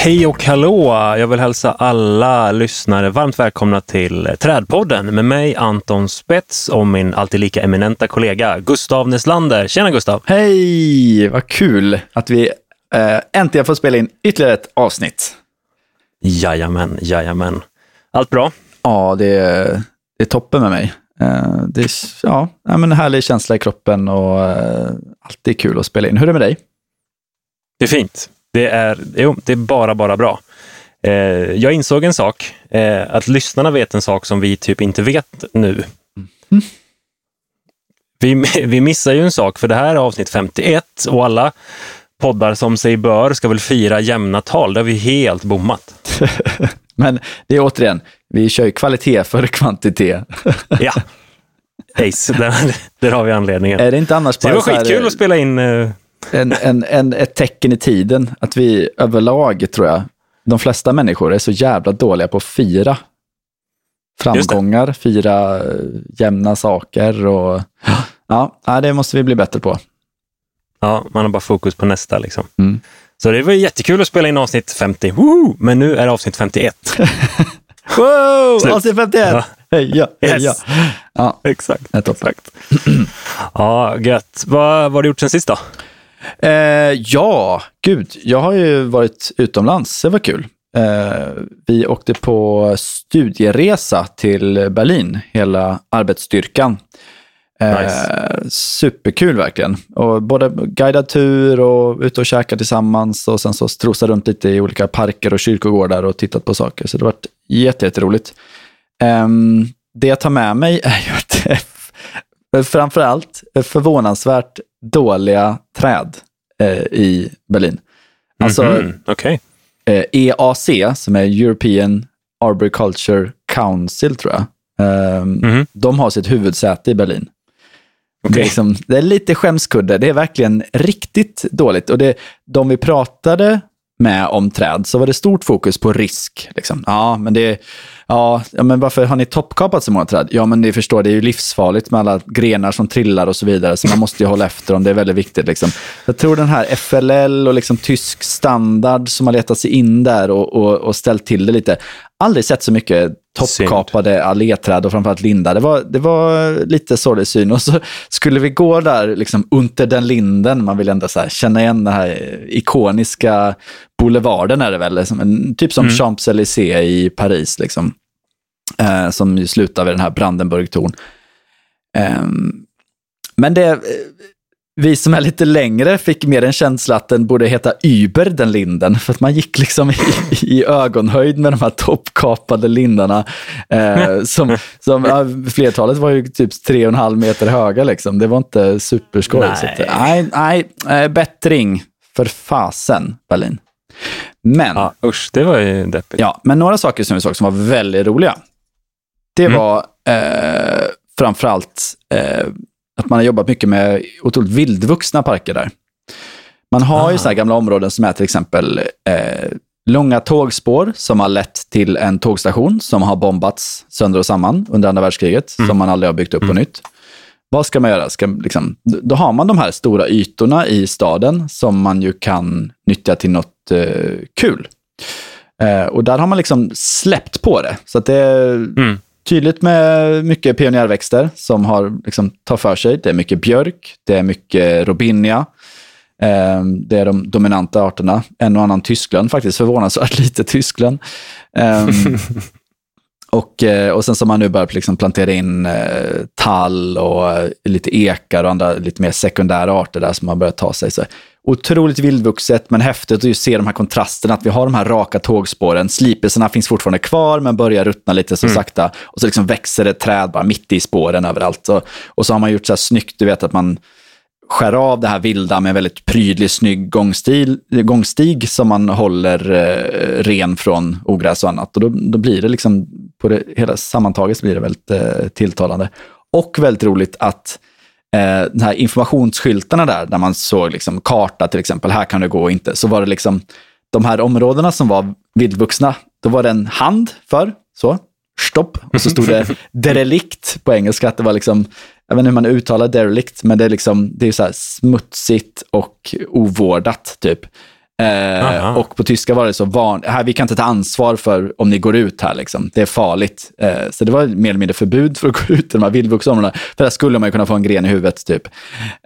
Hej och hallå! Jag vill hälsa alla lyssnare varmt välkomna till Trädpodden med mig Anton Spets och min alltid lika eminenta kollega Gustav Neslander. Tjena Gustav! Hej! Vad kul att vi eh, äntligen får spela in ytterligare ett avsnitt. Jajamän, jajamän. Allt bra? Ja, det är, det är toppen med mig. Eh, det är ja, men en härlig känsla i kroppen och eh, alltid kul att spela in. Hur är det med dig? Det är fint. Det är, jo, det är bara, bara bra. Eh, jag insåg en sak, eh, att lyssnarna vet en sak som vi typ inte vet nu. Mm. Vi, vi missar ju en sak, för det här är avsnitt 51 och alla poddar som sig bör ska väl fira jämna tal. Det har vi helt bommat. Men det är återigen, vi kör ju kvalitet för kvantitet. ja, Ace, där, där har vi anledningen. Är det inte annars bara det var skitkul att spela in eh, en, en, en, ett tecken i tiden. Att vi överlag, tror jag, de flesta människor är så jävla dåliga på att fira framgångar, fira eh, jämna saker och ja, det måste vi bli bättre på. Ja, man har bara fokus på nästa liksom. Mm. Så det var jättekul att spela in avsnitt 50, Woo! men nu är det avsnitt 51. wow, Slut. avsnitt 51! Ja. Heja, heja. Yes. Ja, exakt. exakt. ja, gött. Vad, vad har du gjort sen sist då? Eh, ja, gud, jag har ju varit utomlands. Det var kul. Eh, vi åkte på studieresa till Berlin, hela arbetsstyrkan. Eh, nice. Superkul verkligen. Och både guidad tur och ute och käka tillsammans och sen så strosa runt lite i olika parker och kyrkogårdar och tittat på saker. Så det har varit jätteroligt. Eh, det jag tar med mig är ju att framförallt förvånansvärt dåliga träd eh, i Berlin. Alltså mm -hmm. okay. eh, EAC, som är European Arboriculture Council, tror jag. Eh, mm -hmm. De har sitt huvudsäte i Berlin. Okay. Det, är liksom, det är lite skämskudde. Det är verkligen riktigt dåligt. Och det, de vi pratade med om träd så var det stort fokus på risk. Liksom. Ja, men det Ja, ja, men varför har ni toppkapat så många träd? Ja, men ni förstår, det är ju livsfarligt med alla grenar som trillar och så vidare, så man måste ju hålla efter dem. Det är väldigt viktigt. Liksom. Jag tror den här FLL och liksom tysk standard som har letat sig in där och, och, och ställt till det lite. Aldrig sett så mycket toppkapade alléträd och framförallt lindar. Det var, det var lite sorglig syn. Och så skulle vi gå där, liksom under den linden, man vill ändå så här, känna igen den här ikoniska boulevarden är det väl, liksom en, typ som mm. Champs-Élysées i Paris. Liksom eh, som slutar vid den här Brandenburg-torn. Eh, men det, vi som är lite längre fick mer en känsla att den borde heta Uber, den linden. För att man gick liksom i, i ögonhöjd med de här toppkapade lindarna. Eh, som, som, ja, flertalet var ju typ tre och en halv meter höga. Liksom. Det var inte superskoj. Nej, nej, nej eh, bättring för fasen, Berlin. Men, ja, usch, det var ju deppigt. Ja, men några saker som vi såg som var väldigt roliga. Det mm. var eh, framförallt eh, att man har jobbat mycket med otroligt vildvuxna parker där. Man har ah. ju sådana gamla områden som är till exempel eh, långa tågspår som har lett till en tågstation som har bombats sönder och samman under andra världskriget, mm. som man aldrig har byggt upp mm. på nytt. Vad ska man göra? Ska, liksom, då har man de här stora ytorna i staden som man ju kan nyttja till något eh, kul. Eh, och där har man liksom släppt på det. Så att det, mm tydligt med mycket pionjärväxter som har liksom, tar för sig. Det är mycket björk, det är mycket robinia. Eh, det är de dominanta arterna. En och annan Tyskland faktiskt, förvånansvärt lite Tyskland. Eh, och, eh, och sen så har man nu börjat liksom plantera in eh, tall och eh, lite ekar och andra lite mer sekundära arter där som har börjat ta sig. Så otroligt vildvuxet, men häftigt att se de här kontrasterna, att vi har de här raka tågspåren. Slipisarna finns fortfarande kvar, men börjar ruttna lite så mm. sakta. Och så liksom växer det träd bara mitt i spåren överallt. Och, och så har man gjort så här snyggt, du vet att man skär av det här vilda med väldigt prydlig, snygg gångstil, gångstig som man håller eh, ren från ogräs och annat. Och då, då blir det liksom, på det hela sammantaget blir det väldigt eh, tilltalande. Och väldigt roligt att eh, de här informationsskyltarna där, där man såg liksom karta till exempel, här kan du gå och inte, så var det liksom de här områdena som var vildvuxna, då var det en hand för, så, stopp, och så stod det derelikt på engelska, att det var liksom, jag vet inte hur man uttalar derelikt, men det är liksom, det är så smutsigt och ovårdat typ. Eh, och på tyska var det så van, här, vi kan inte ta ansvar för om ni går ut här, liksom. det är farligt. Eh, så det var mer eller mindre förbud för att gå ut i de här vildvuxna områdena. För där skulle man ju kunna få en gren i huvudet, typ.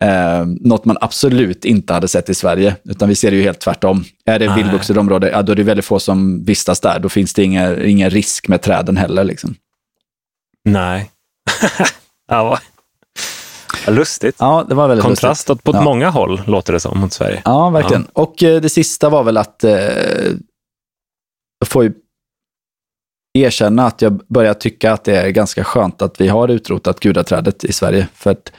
Eh, något man absolut inte hade sett i Sverige, utan vi ser det ju helt tvärtom. Är det vildvuxet område, ja, då är det väldigt få som vistas där. Då finns det ingen, ingen risk med träden heller. Liksom. Nej. ja, Lustigt. Ja, det var väldigt Kontrast lustigt. på ja. många håll låter det som mot Sverige. Ja, verkligen. Ja. Och eh, det sista var väl att eh, jag får ju erkänna att jag börjar tycka att det är ganska skönt att vi har utrotat gudaträdet i Sverige. För att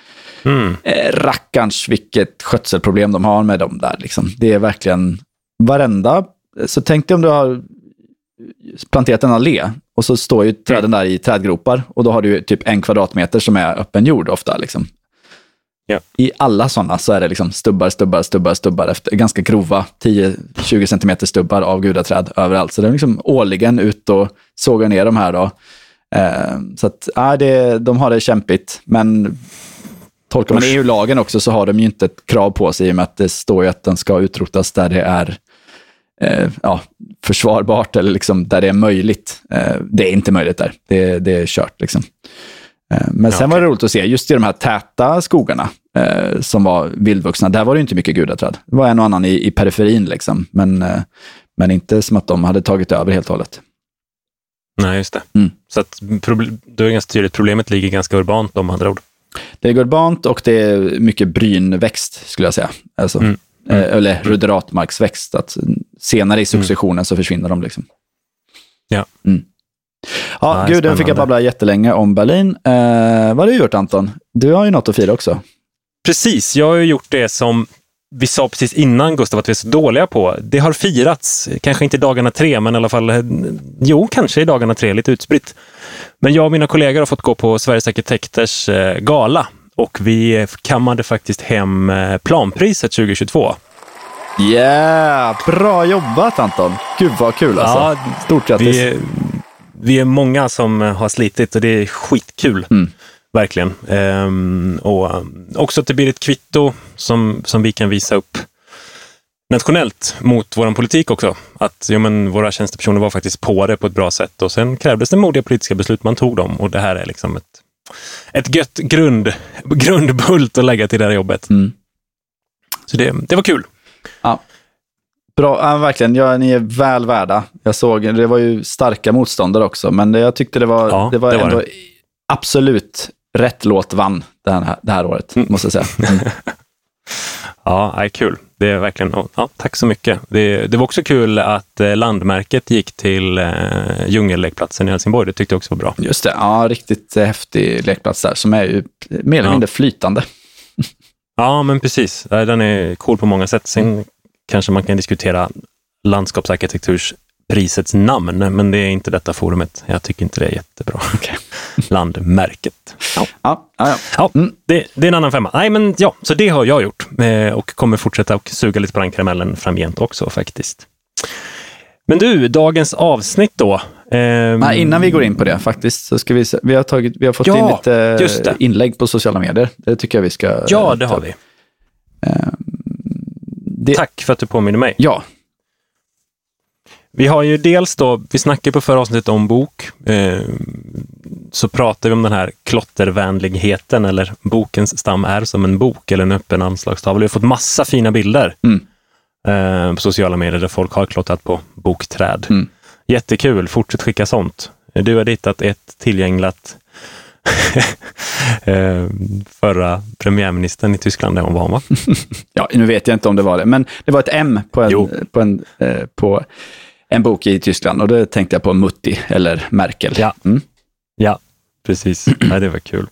mm. eh, rackarns vilket skötselproblem de har med dem där. Liksom. Det är verkligen varenda... Så tänk dig om du har planterat en allé och så står ju träden där i trädgropar och då har du typ en kvadratmeter som är öppen jord ofta. Liksom. Ja. I alla sådana så är det liksom stubbar, stubbar, stubbar, stubbar, efter, ganska grova 10-20 centimeter stubbar av gudaträd överallt. Så det är liksom årligen ut och såga ner de här. Då. Eh, så att, ja, det, de har det kämpigt, men tolkar man EU-lagen också så har de ju inte ett krav på sig i och med att det står ju att den ska utrotas där det är eh, ja, försvarbart eller liksom där det är möjligt. Eh, det är inte möjligt där, det, det är kört. Liksom. Eh, men sen okay. var det roligt att se, just i de här täta skogarna eh, som var vildvuxna, där var det inte mycket gudaträd. Det var en och annan i, i periferin, liksom. men, eh, men inte som att de hade tagit över helt och hållet. Nej, just det. Mm. Så att, då är det ganska tydligt, problemet ligger ganska urbant om andra ord. Det är urbant och det är mycket brynväxt, skulle jag säga. Alltså, mm. Mm. Eller ruderatmarksväxt. Att senare i successionen mm. så försvinner de. Liksom. Ja. Mm. Ja, Nej, gud, nu fick jag babbla jättelänge om Berlin. Eh, vad har du gjort Anton? Du har ju något att fira också. Precis, jag har ju gjort det som vi sa precis innan Gustav att vi är så dåliga på. Det har firats, kanske inte i dagarna tre, men i alla fall, eh, jo, kanske i dagarna tre, lite utspritt. Men jag och mina kollegor har fått gå på Sveriges arkitekters eh, gala och vi kammade faktiskt hem eh, planpriset 2022. Yeah, bra jobbat Anton! Gud vad kul alltså. Ja, Stort grattis! Vi, vi är många som har slitit och det är skitkul. Mm. Verkligen. Ehm, och också att det blir ett kvitto som, som vi kan visa upp nationellt mot vår politik också. Att ja, men, våra tjänstepersoner var faktiskt på det på ett bra sätt och sen krävdes det modiga politiska beslut, man tog dem och det här är liksom ett, ett gött grund, grundbult att lägga till det här jobbet. Mm. Så det, det var kul. Ja. Bra, ja, verkligen. Ja, ni är väl värda. Jag såg, det var ju starka motståndare också, men jag tyckte det var, ja, det var, det var ändå det. absolut rätt låt vann det här, det här året, mm. måste jag säga. Mm. ja, kul. Det är verkligen, ja, tack så mycket. Det, det var också kul att eh, landmärket gick till eh, djungellekplatsen i Helsingborg. Det tyckte jag också var bra. Just det, ja, riktigt häftig lekplats där som är ju mer eller mindre flytande. Ja, men precis. Den är cool på många sätt. Sen kanske man kan diskutera landskapsarkitektursprisets namn, men det är inte detta forumet. Jag tycker inte det är jättebra. Okay. Landmärket. Ja. Ja, ja, ja. Mm. Det, det, är en annan femma. Nej, men ja, så det har jag gjort eh, och kommer fortsätta och suga lite på den karamellen framgent också faktiskt. Men du, dagens avsnitt då. Ehm... Nej, innan vi går in på det faktiskt, så ska vi, vi, har, tagit, vi har fått ja, in lite inlägg på sociala medier. Det tycker jag vi ska... Ja, det har vi. Ehm, det... Tack för att du påminner mig. Ja. Vi har ju dels då, vi snackade på förra avsnittet om bok, eh, så pratar vi om den här klottervänligheten eller bokens stam är som en bok eller en öppen anslagstavla. Vi har fått massa fina bilder mm. eh, på sociala medier där folk har klottrat på bokträd. Mm. Jättekul, fortsätt skicka sånt. Du har hittat ett tillgängligt Eh, förra premiärministern i Tyskland, det var hon va? ja, nu vet jag inte om det var det, men det var ett M på en, på en, eh, på en bok i Tyskland och då tänkte jag på Mutti eller Merkel. Ja, mm. Ja precis. ja, det var kul.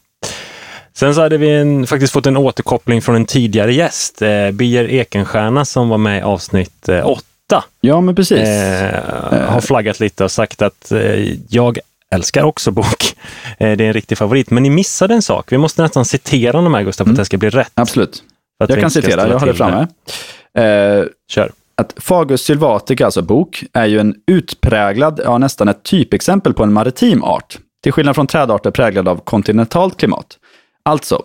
Sen så hade vi en, faktiskt fått en återkoppling från en tidigare gäst, eh, Birger Ekenstierna som var med i avsnitt eh, 8. Ja, men precis. Eh, har flaggat lite och sagt att eh, jag älskar också bok. Eh, det är en riktig favorit. Men ni missade en sak. Vi måste nästan citera de här, Gustav, för att mm. det ska bli rätt. Absolut. Jag kan citera, jag har det framme. Eh, Kör. Att Fagus sylvatica, alltså bok, är ju en utpräglad, ja nästan ett typexempel på en maritim art. Till skillnad från trädarter präglade av kontinentalt klimat. Alltså,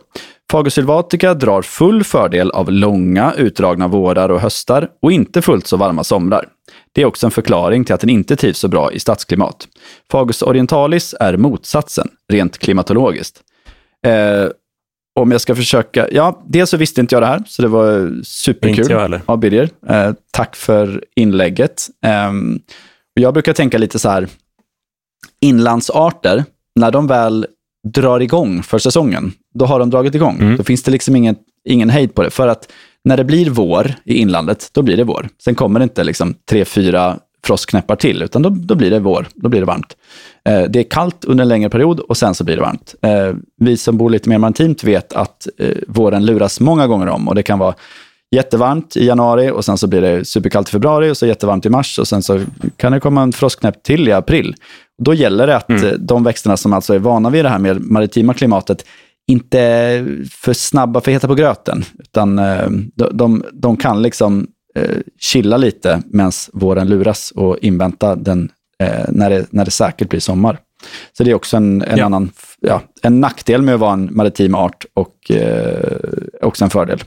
Fagus sylvatica drar full fördel av långa utdragna vårar och höstar och inte fullt så varma somrar. Det är också en förklaring till att den inte trivs så bra i stadsklimat. Fagus orientalis är motsatsen, rent klimatologiskt. Eh, om jag ska försöka, ja, dels så visste inte jag det här, så det var superkul Inte jag heller. av Birger. Eh, tack för inlägget. Eh, jag brukar tänka lite så här, inlandsarter, när de väl drar igång för säsongen, då har de dragit igång. Mm. Då finns det liksom ingen, ingen hejd på det. För att när det blir vår i inlandet, då blir det vår. Sen kommer det inte liksom tre, fyra frostknäppar till, utan då, då blir det vår. Då blir det varmt. Eh, det är kallt under en längre period och sen så blir det varmt. Eh, vi som bor lite mer maritimt vet att eh, våren luras många gånger om och det kan vara jättevarmt i januari och sen så blir det superkallt i februari och så jättevarmt i mars och sen så kan det komma en frostknäpp till i april. Då gäller det att Mm. eh, de växterna som alltså är vana vid det här med maritima klimatet inte för snabba för heta på gröten, utan eh, de, de, de kan liksom eh, chilla lite medan våren luras och invänta den eh, när, det, när det säkert blir sommar. Så det är också en, en Ja. annan ja, en nackdel med att vara en maritim art och eh, också en fördel.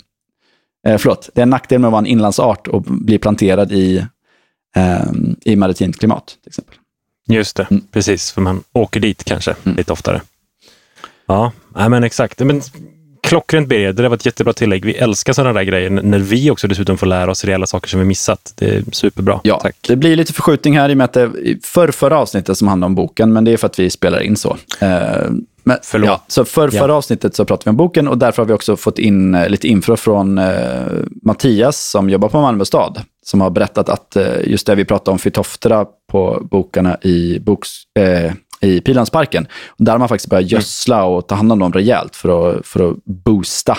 Eh, förlåt, det är en nackdel med att vara en inlandsart och bli planterad i, eh, i maritimt klimat. Till exempel. Just det, Mm. precis. För man åker dit kanske Mm. lite oftare. Ja, nej, men exakt. Men, klockrent Birger, det där var ett jättebra tillägg. Vi älskar sådana där grejer när vi också dessutom får lära oss reella saker som vi missat. Det är superbra. Ja, Tack. det blir lite förskjutning här i och med att det för förra avsnittet som handlar om boken, men det är för att vi spelar in så. Men, Förlåt. Ja, så för Ja. förra avsnittet så pratade vi om boken och därför har vi också fått in eh, lite info från eh, Mattias som jobbar på Malmö stad, som har berättat att eh, just det vi pratade om Fytoftera på bokarna i, boks, eh, i Pilansparken, där har man faktiskt börjat gödsla och ta hand om dem rejält för att, för att boosta.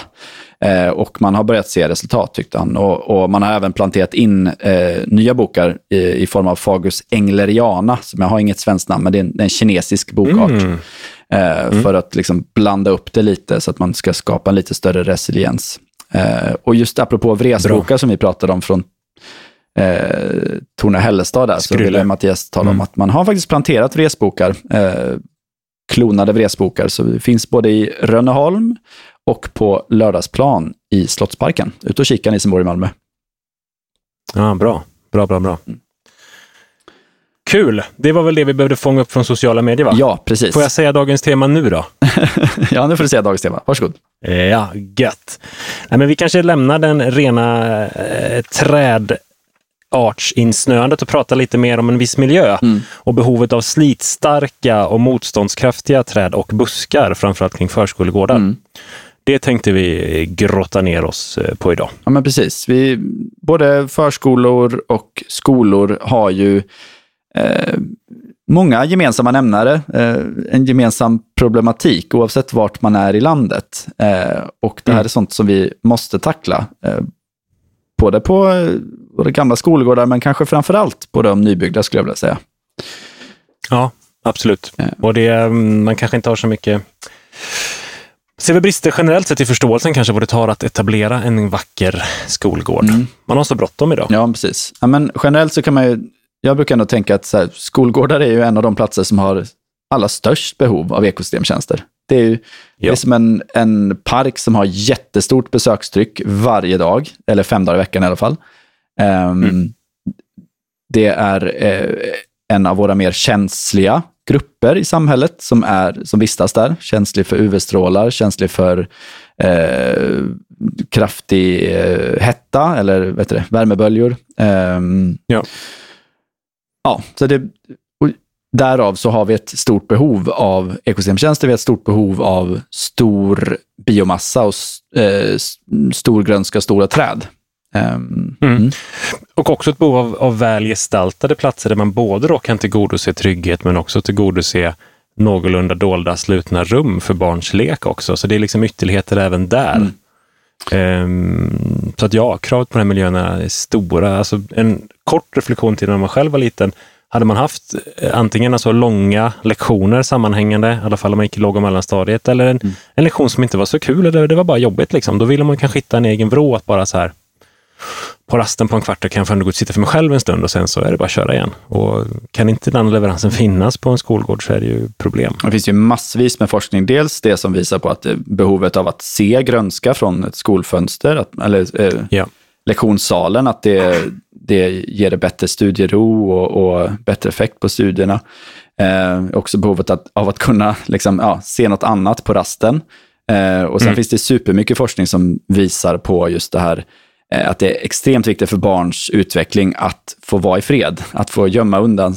Eh, och man har börjat se resultat tyckte han. Och, och man har även planterat in eh, nya bokar i, i form av Fagus engleriana, som jag har inget svenskt namn, men det är en, en kinesisk bokart. Mm. Eh, För att liksom blanda upp det lite så att man ska skapa en lite större resiliens. Eh, och just apropå vresbokar som vi pratade om från eh, Torne Hällestad där, så ville Mattias tala om Mm. att man har faktiskt planterat vresbokar, eh, klonade vresbokar, så det finns både i Rönneholm och på Lördagsplan i Slottsparken. Ut och kika ni som bor i Malmö. Ja, bra. Bra, bra, bra. Mm. Kul! Det var väl det vi behövde fånga upp från sociala medier, va? Ja, precis. Får jag säga dagens tema nu då? ja, nu får du säga dagens tema. Varsågod. Ja, gött. Nej, men vi kanske lämnar den rena eh, trädartsinsnöandet och pratar lite mer om en viss miljö Mm. och behovet av slitstarka och motståndskraftiga träd och buskar, framförallt kring förskolegårdar. Mm. Det tänkte vi grotta ner oss eh, på idag. Ja, men precis. Vi, både förskolor och skolor har ju eh, många gemensamma nämnare, eh, en gemensam problematik oavsett vart man är i landet. Eh, och det här Mm. är sånt som vi måste tackla. Eh, både på eh, våra gamla skolgårdar, men kanske framför allt på de nybyggda skulle jag vilja säga. Ja, absolut. Och det, mm, man kanske inte har så mycket Ser vi brister generellt sett i förståelsen kanske vad det tar att etablera en vacker skolgård. Mm. Man har så bråttom idag. Ja, precis. Ja, men generellt så kan man ju, jag brukar ändå tänka att här, skolgårdar är ju en av de platser som har allra störst behov av ekosystemtjänster. Det är ju det är som en, en park som har jättestort besökstryck varje dag, eller fem dagar i veckan i alla fall. Ehm, Mm. Det är eh, en av våra mer känsliga grupper i samhället som, är, som vistas där. Känslig för UV-strålar, känslig för eh, kraftig eh, hetta eller vet det, värmeböljor. Ehm, Ja. Ja, så det, och därav så har vi ett stort behov av ekosystemtjänster. Vi har ett stort behov av stor biomassa och eh, stor grönska, stora träd. Ehm, Mm. mm. Och också ett behov av, av väl gestaltade platser där man både då kan tillgodose trygghet men också tillgodose någorlunda dolda slutna rum för barns lek också. Så det är liksom ytterligheter även där. Mm. Ehm, så att ja, kravet på de här miljöerna är stora. Alltså en kort reflektion till när man själv var liten. Hade man haft eh, antingen alltså långa lektioner sammanhängande, i alla fall om man gick i låg och mellanstadiet, eller en, Mm. en lektion som inte var så kul, eller det var bara jobbigt, liksom, då ville man kanske hitta en egen vrå att bara så här på rasten på en kvart kan jag få ändå gå och sitta för mig själv en stund och sen så är det bara att köra igen. Och kan inte den leveransen finnas på en skolgård så är det ju problem. Det finns ju massvis med forskning. Dels det som visar på att behovet av att se grönska från ett skolfönster, att, eller eh, ja. lektionssalen, att det, det ger det bättre studiero och, och bättre effekt på studierna. Eh, också behovet att, av att kunna liksom, ja, se något annat på rasten. Eh, och sen mm. finns det supermycket forskning som visar på just det här eh, att det är extremt viktigt för barns utveckling att få vara i fred, att få gömma undan,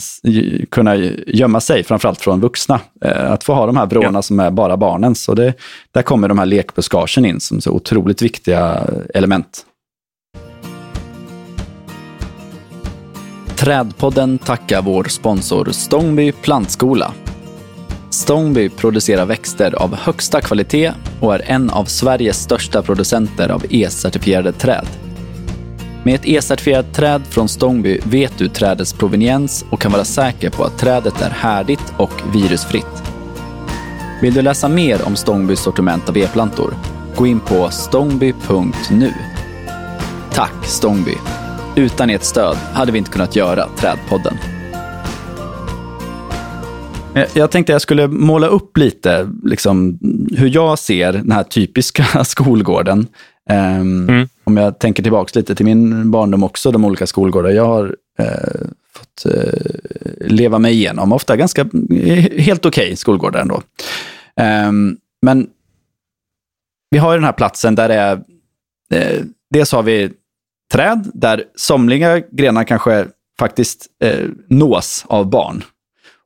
kunna gömma sig, framförallt från vuxna. Eh, att få ha de här vrårna ja. som är bara barnens. Och det, där kommer de här lekbuskagen in som så otroligt viktiga element. Trädpodden tackar vår sponsor Stångby plantskola. Stångby producerar växter av högsta kvalitet och är en av Sveriges största producenter av E-certifierade träd. Med ett E-certifierat träd från Stångby vet du trädets proveniens och kan vara säker på att trädet är härdigt och virusfritt. Vill du läsa mer om Stångbys sortiment av e-plantor? Gå in på stångby.nu. Tack Stångby! Utan ert stöd hade vi inte kunnat göra Trädpodden. Eh, jag tänkte jag skulle måla upp lite liksom, hur jag ser den här typiska skolgården. Um, mm. Om jag tänker tillbaka lite till min barndom också, de olika skolgårdar jag har uh, fått uh, leva mig igenom. Ofta ganska helt okej okay skolgårdar ändå. Um, men vi har den här platsen där det är, uh, dels har vi träd där somliga grenar kanske faktiskt eh, nås av barn.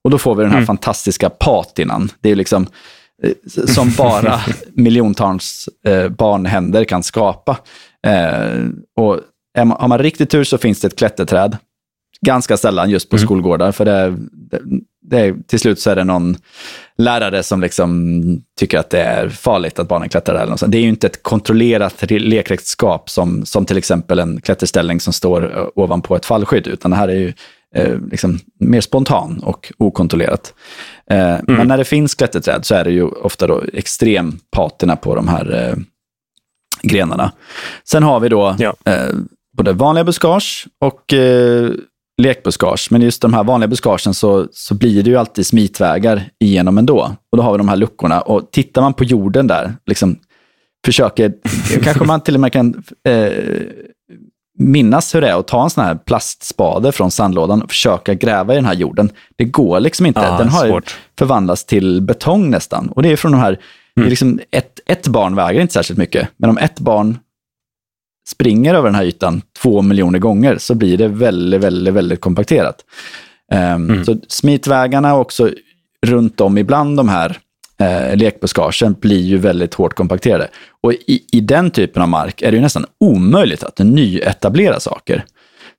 Och då får vi den här mm. fantastiska patinan. Det är liksom eh, som bara miljontals eh, barnhänder kan skapa. Eh, och man, har man riktigt tur så finns det ett klätterträd. Ganska sällan just på mm. skolgårdar, för det, det, det, till slut så är det någon lärare som liksom tycker att det är farligt att barnen klättrar. Eller något Det är ju inte ett kontrollerat lekredskap som, som till exempel en klätterställning som står eh, ovanpå ett fallskydd, utan det här är ju eh, liksom mer spontan och okontrollerat. Eh, mm. Men när det finns klätterträd så är det ju ofta då extrempaterna på de här eh, grenarna. Sen har vi då ja. Eh, både vanliga buskage och eh, lekbuskage. Men just de här vanliga buskagen så, så blir det ju alltid smitvägar igenom ändå. Och då har vi de här luckorna. Och tittar man på jorden där, liksom försöker, kanske man till och med kan eh, minnas hur det är att ta en sån här plastspade från sandlådan och försöka gräva i den här jorden. Det går liksom inte. Ja, den har svårt. förvandlats till betong nästan. Och det är från de här, mm. liksom ett, ett barn väger inte särskilt mycket, men om ett barn springer över den här ytan två miljoner gånger så blir det väldigt, väldigt, väldigt kompakterat. Um, mm. Så smitvägarna också runt om ibland de här eh, lekbuskagen blir ju väldigt hårt kompakterade. Och i, i den typen av mark är det ju nästan omöjligt att nyetablera saker.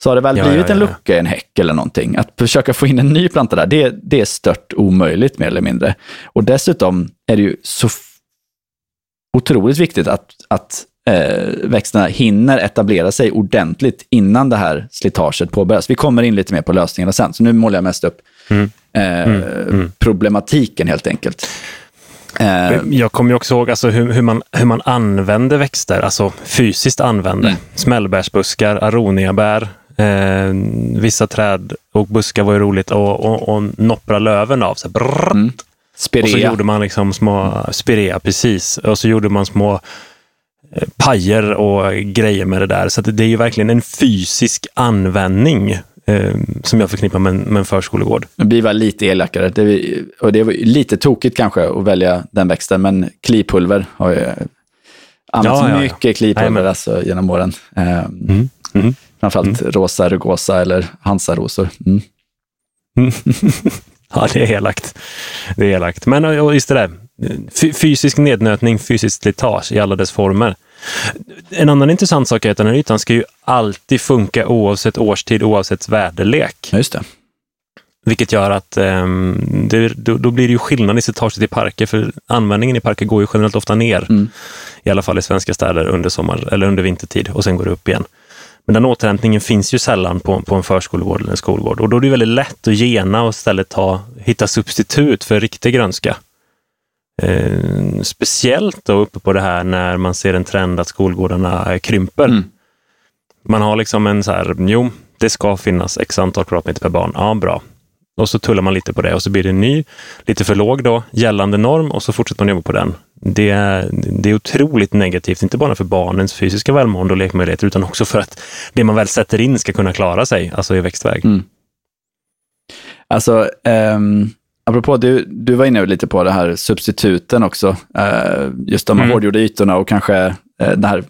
Så har det väl ja, blivit ja, ja, en lucka i en häck eller någonting, att försöka få in en ny planta där, det, det är stört omöjligt mer eller mindre. Och dessutom är det ju så otroligt viktigt att, att eh, växterna hinner etablera sig ordentligt innan det här slitaget påbörjas. Vi kommer in lite mer på lösningarna sen, så nu målar jag mest upp mm. Eh, mm. Mm. problematiken helt enkelt. Eh, jag kommer också ihåg alltså, hur, hur, man, hur man använder växter, alltså fysiskt använder. Mm. Smällbärsbuskar, aroniabär, eh, vissa träd och buskar var ju roligt att och, och noppra löven av. Så brrrt. Mm. Spirea. Och så gjorde man liksom små, spirea precis. Och så gjorde man små Eh, pajer och grejer med det där. Så det är ju verkligen en fysisk användning eh, som jag förknippar med, med en förskolegård. Det blir väl lite elakare. Det, och det är lite tokigt kanske att välja den växten, men klipulver har ju använts ja, ja, mycket ja. klipulver alltså, genom åren. Eh, mm. Mm. Framförallt mm. rosa rugosa eller hansarosor. Mm. ja, det är elakt. Det är elakt. Men just det där, fysisk nednötning, fysiskt slitage i alla dess former. En annan intressant sak är att den här ytan ska ju alltid funka oavsett årstid, oavsett väderlek. Just det. Vilket gör att um, det, då, då, blir det ju skillnad i slitaget i parker, för användningen i parker går ju generellt ofta ner. Mm. I alla fall i svenska städer under sommar eller under vintertid och sen går det upp igen. Men den återhämtningen finns ju sällan på, på en förskolegård eller en skolgård och då är det väldigt lätt att gena och istället ta, hitta substitut för riktig grönska. Eh, speciellt då uppe på det här när man ser en trend att skolgårdarna krymper. Mm. Man har liksom en så här, jo, det ska finnas x antal kvadratmeter per barn. Ja, bra. Och så tullar man lite på det och så blir det en ny, lite för låg då, gällande norm och så fortsätter man jobba på den. Det är, det är otroligt negativt, inte bara för barnens fysiska välmående och lekmöjligheter, utan också för att det man väl sätter in ska kunna klara sig, alltså i växtväg. Mm. Alltså, um, apropå, du, du var inne lite på det här substituten också. Uh, just de mm. hårdgjorda ytorna och kanske uh, det här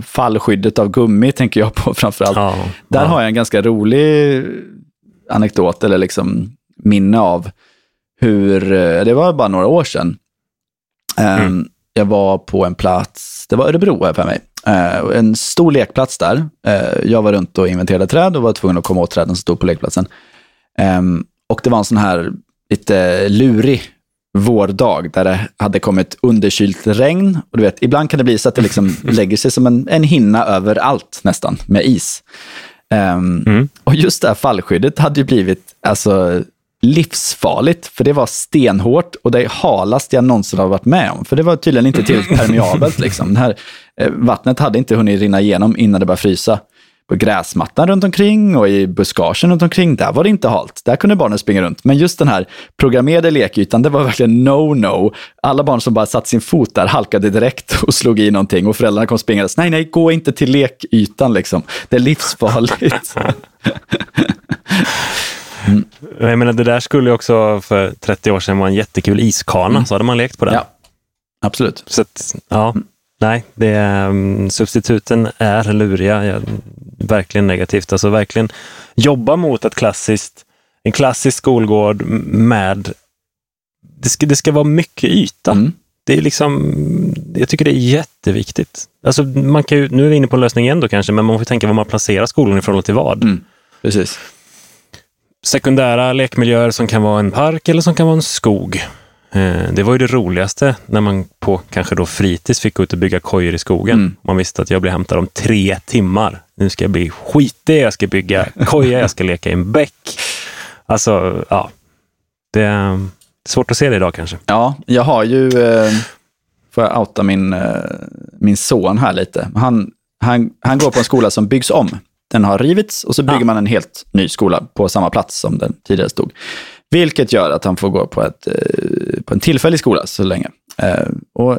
fallskyddet av gummi tänker jag på framförallt. Ja, Där ja. har jag en ganska rolig anekdot eller liksom minne av hur, uh, det var bara några år sedan. Um, mm. Jag var på en plats, det var Örebro här för mig, en stor lekplats där. Jag var runt och inventerade träd och var tvungen att komma åt träden som stod på lekplatsen. Um, och det var en sån här lite lurig vårdag där det hade kommit underkylt regn. Och du vet, ibland kan det bli så att det liksom lägger sig som en, en hinna över allt nästan, med is. Um, mm. Och just det här fallskyddet hade ju blivit alltså, livsfarligt, för det var stenhårt och det halaste jag någonsin har varit med om. För det var tydligen inte tillräckligt permeabelt. Liksom. Det här, eh, vattnet hade inte hunnit rinna igenom innan det började frysa på gräsmattan runt omkring och i buskagen runt omkring, där var det inte halt. Där kunde barnen springa runt. Men just den här programmerade lekytan, det var verkligen no-no. Alla barn som bara satt sin fot där halkade direkt och slog i någonting och föräldrarna kom springandes. Nej, nej, gå inte till lekytan liksom. Det är livsfarligt. mm. Jag menar, det där skulle också för 30 år sedan vara en jättekul iskana, mm. så hade man lekt på den. Ja, absolut. Så att, ja. Mm. Nej, det um, substituten är luriga. Ja, verkligen negativt. Alltså verkligen jobba mot ett klassiskt, en klassisk skolgård med... Det ska, det ska vara mycket yta. Mm. Det är liksom, jag tycker det är jätteviktigt. Alltså man kan ju, nu är vi inne på en lösning igen då kanske, men man får tänka var man placerar skolan i förhållande till vad. Mm. Precis. Sekundära lekmiljöer som kan vara en park eller som kan vara en skog. Eh, det var ju det roligaste när man på kanske då fritids fick gå ut och bygga kojor i skogen. Mm. Man visste att jag blir hämtad om tre timmar. Nu ska jag bli skitig, jag ska bygga koja, jag ska leka i en bäck. Alltså, ja. Det är svårt att se det idag kanske. Ja, jag har ju, eh, får jag outa min, eh, min son här lite. Han, han, han går på en skola som byggs om. Den har rivits och så bygger ja. man en helt ny skola på samma plats som den tidigare stod. Vilket gör att han får gå på, ett, eh, på en tillfällig skola så länge. Eh, och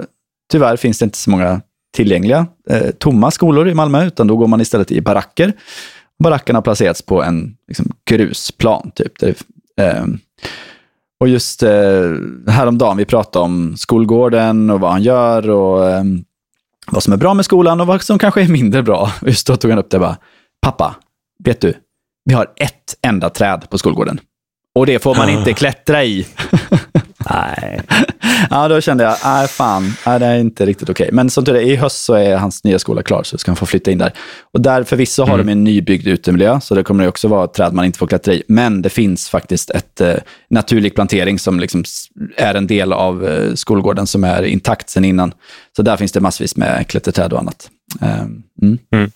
tyvärr finns det inte så många tillgängliga eh, tomma skolor i Malmö, utan då går man istället i baracker. Barackerna har placerats på en liksom, grusplan. Typ, där, och just eh, häromdagen, vi pratade om skolgården och vad han gör och eh, vad som är bra med skolan och vad som kanske är mindre bra. Just då tog han upp det bara, pappa, vet du, vi har ett enda träd på skolgården. Och det får man inte klättra i. nej. Ja, då kände jag, nej fan, nej, det är inte riktigt okej. Men som tur är, i höst så är hans nya skola klar, så ska han få flytta in där. Och där förvisso har mm. de en nybyggd utemiljö, så det kommer det också vara träd man inte får klättra i. Men det finns faktiskt ett eh, naturlig plantering som liksom är en del av eh, skolgården som är intakt sedan innan. Så där finns det massvis med klätterträd och annat. Eh, mm. Mm.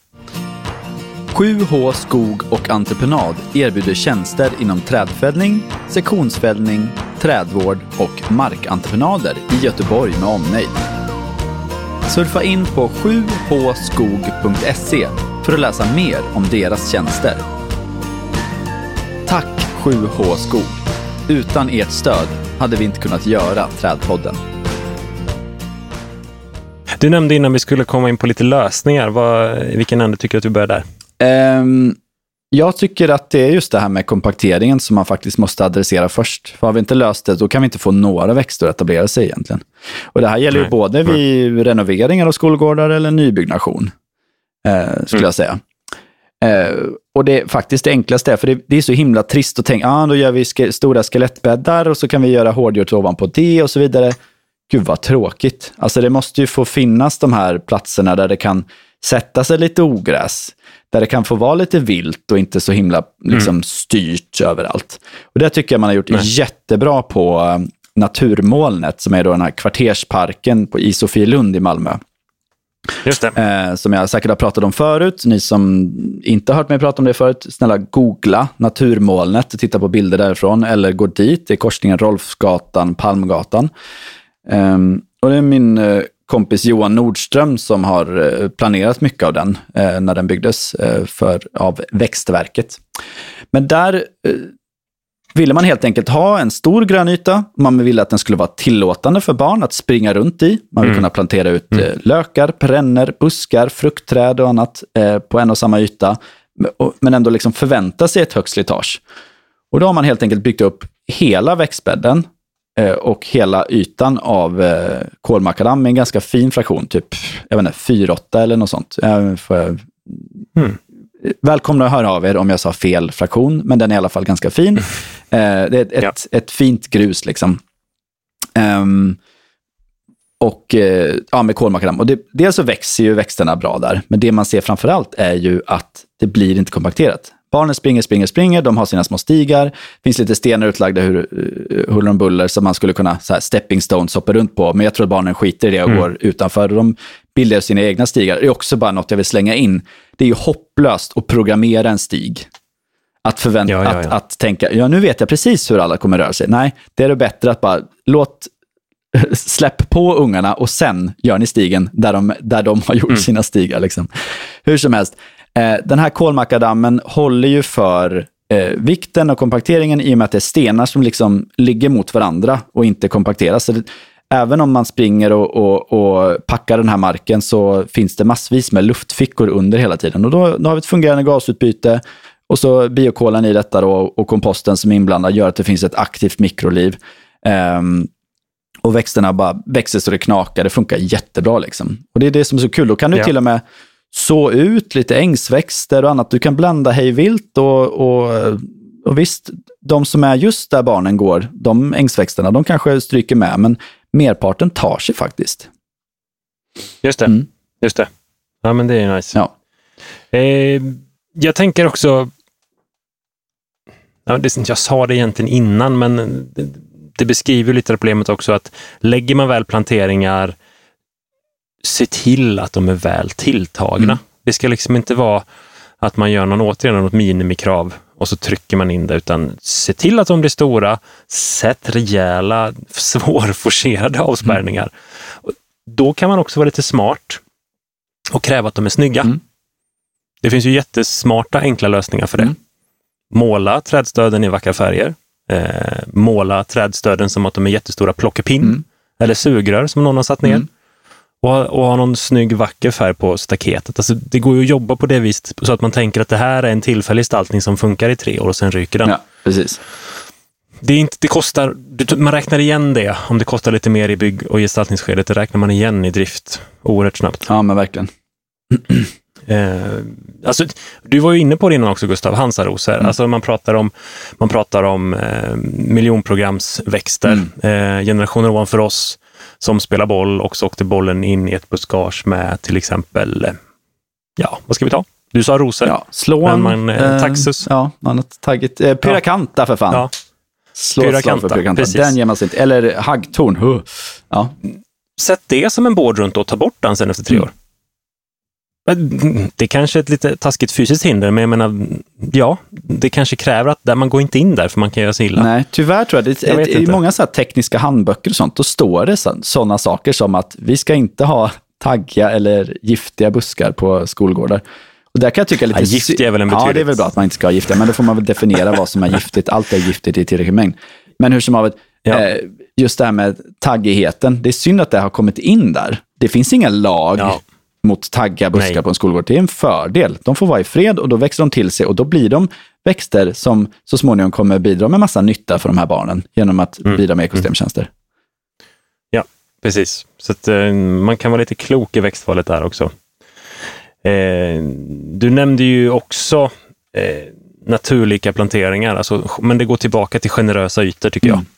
7H Skog och Entreprenad erbjuder tjänster inom trädfällning, sektionsfällning, trädvård och markentreprenader i Göteborg med omnejd. Surfa in på 7hskog.se för att läsa mer om deras tjänster. Tack 7H Skog! Utan ert stöd hade vi inte kunnat göra Trädpodden. Du nämnde innan vi skulle komma in på lite lösningar. Vad, vilken ände tycker du att vi börjar där? Um, jag tycker att det är just det här med kompakteringen som man faktiskt måste adressera först. För har vi inte löst det, då kan vi inte få några växter att etablera sig egentligen. Och det här gäller Nej. ju både vid renoveringar av skolgårdar eller nybyggnation, eh, skulle mm. jag säga. Eh, och det är faktiskt det enklaste, för det, det, är så himla trist att tänka, ah, då gör vi ske, stora skelettbäddar och så kan vi göra hårdgjort ovanpå det och så vidare. Gud vad tråkigt. Alltså det måste ju få finnas de här platserna där det kan sätta sig lite ogräs där det kan få vara lite vilt och inte så himla liksom, mm. styrt överallt. Och det tycker jag man har gjort Nej. jättebra på uh, Naturmolnet, som är då den här kvartersparken på, i Sofielund i Malmö. Just det. Eh, som jag säkert har pratat om förut. Ni som inte har hört mig prata om det förut, snälla googla Naturmolnet och titta på bilder därifrån. Eller gå dit, det är korsningen Rolfsgatan, Palmgatan. Eh, och det är min eh, kompis Johan Nordström som har eh, planerat mycket av den eh, när den byggdes eh, för, av Växtverket. Men där ville man helt enkelt ha en stor grönyta. Man ville att den skulle vara tillåtande för barn att springa runt i. Man vill mm. kunna plantera ut mm. lökar, perenner, buskar, fruktträd och annat på en och samma yta. Men ändå liksom förvänta sig ett högt slitage. Och då har man helt enkelt byggt upp hela växtbädden och hela ytan av eh, kolmakadam med en ganska fin fraktion, typ jag vet inte, 4-8 eller något sånt. Jag får, mm. Välkomna att höra av er om jag sa fel fraktion, men den är i alla fall ganska fin. Eh, det är ett, ja. ett, ett, fint grus liksom. Um, och eh, ja, med kolmakadam. Och det, dels så växer ju växterna bra där, men det man ser framför allt är ju att det blir inte kompakterat. Barnen springer, springer, springer, de har sina små stigar. Det finns lite stenar utlagda hur, uh, huller om buller som man skulle kunna så här, stepping stones hoppa runt på. Men jag tror att barnen skiter i det och mm. går utanför. De bildar sina egna stigar. Det är också bara något jag vill slänga in. Det är ju hopplöst att programmera en stig. Att förvänta, ja, ja, ja. Att, att tänka, ja nu vet jag precis hur alla kommer röra sig. Nej, det är det bättre att bara låt släpp på ungarna och sen gör ni stigen där de, där de har gjort mm. sina stigar. Liksom. Hur som helst, eh, den här kolmakadammen håller ju för eh, vikten och kompakteringen i och med att det är stenar som liksom ligger mot varandra och inte kompakteras. Så det, även om man springer och, och, och, packar den här marken så finns det massvis med luftfickor under hela tiden. Och då, då har vi ett fungerande gasutbyte och så biokolen i detta då, och komposten som är inblandad gör att det finns ett aktivt mikroliv. Um, och växterna bara växer så det knakar. Det funkar jättebra. Liksom. Och det är det som är så kul. Då kan du ja. till och med så ut lite ängsväxter och annat. Du kan blanda hej vilt och, och, och visst, de som är just där barnen går, de ängsväxterna, de kanske stryker med, men merparten tar sig faktiskt. Just det. Mm. Just det. Ja, men det är nice. Ja. Eh, jag tänker också... Jag sa det egentligen innan, men det beskriver lite problemet också att lägger man väl planteringar, se till att de är väl tilltagna. Mm. Det ska liksom inte vara att man gör någon, återigen något minimikrav och så trycker man in det, utan se till att de blir stora. Sätt rejäla, svårforcerade avspärrningar. Mm. Då kan man också vara lite smart och kräva att de är snygga. Mm. Det finns ju jättesmarta, enkla lösningar för det. Mm. Måla trädstöden i vackra färger eh, måla trädstöden som att de är jättestora plockepinn mm. eller sugrör som någon har satt ner. Och, och ha någon snygg vacker färg på staketet. Alltså, det går ju att jobba på det viset så att man tänker att det här är en tillfällig gestaltning som funkar i tre år och sen ryker den. Ja, precis. Det, är inte, det kostar, man räknar igen det om det kostar lite mer i bygg och gestaltningsskedet. Det räknar man igen i drift oerhört snabbt. Ja, men verkligen. Eh, alltså, du var ju inne på det innan också Gustav, Hansarosor. Mm. Alltså man pratar om, man pratar om eh, miljonprogramsväxter. Mm. Eh, generationer ovanför oss som spelar boll och så åkte bollen in i ett buskage med till exempel, eh, ja, vad ska vi ta? Du sa rosor. Ja, slån. Man, eh, taxus. Ja, man har tagit eh, pyrakanta ja. för fan. Ja. Slå pyrakanta, för pyrakanta. Den ger man sig inte. Eller haggtorn. Uh. Ja. Sätt det som en bård runt och ta bort den sen efter tre mm. år. Det är kanske är ett lite taskigt fysiskt hinder, men jag menar, ja, det kanske kräver att där man går inte in där för man kan göra sig illa. Nej, tyvärr tror jag. Det, jag I många så tekniska handböcker och sånt, då står det sådana saker som att vi ska inte ha taggiga eller giftiga buskar på skolgårdar. Och där kan jag tycka lite... Ja, giftiga är väl en betydligt... Ja, det är väl bra att man inte ska ha giftiga, men då får man väl definiera vad som är giftigt. Allt är giftigt i tillräcklig mängd. Men hur som helst, ja. eh, just det här med taggigheten, det är synd att det har kommit in där. Det finns ingen lag ja mot tagga buskar Nej. på en skolgård. Det är en fördel. De får vara i fred och då växer de till sig och då blir de växter som så småningom kommer bidra med massa nytta för de här barnen genom att mm. bidra med ekosystemtjänster. Mm. Ja, precis. Så att, eh, man kan vara lite klok i växtvalet där också. Eh, du nämnde ju också eh, naturlika planteringar, alltså, men det går tillbaka till generösa ytor tycker mm. jag. Eh,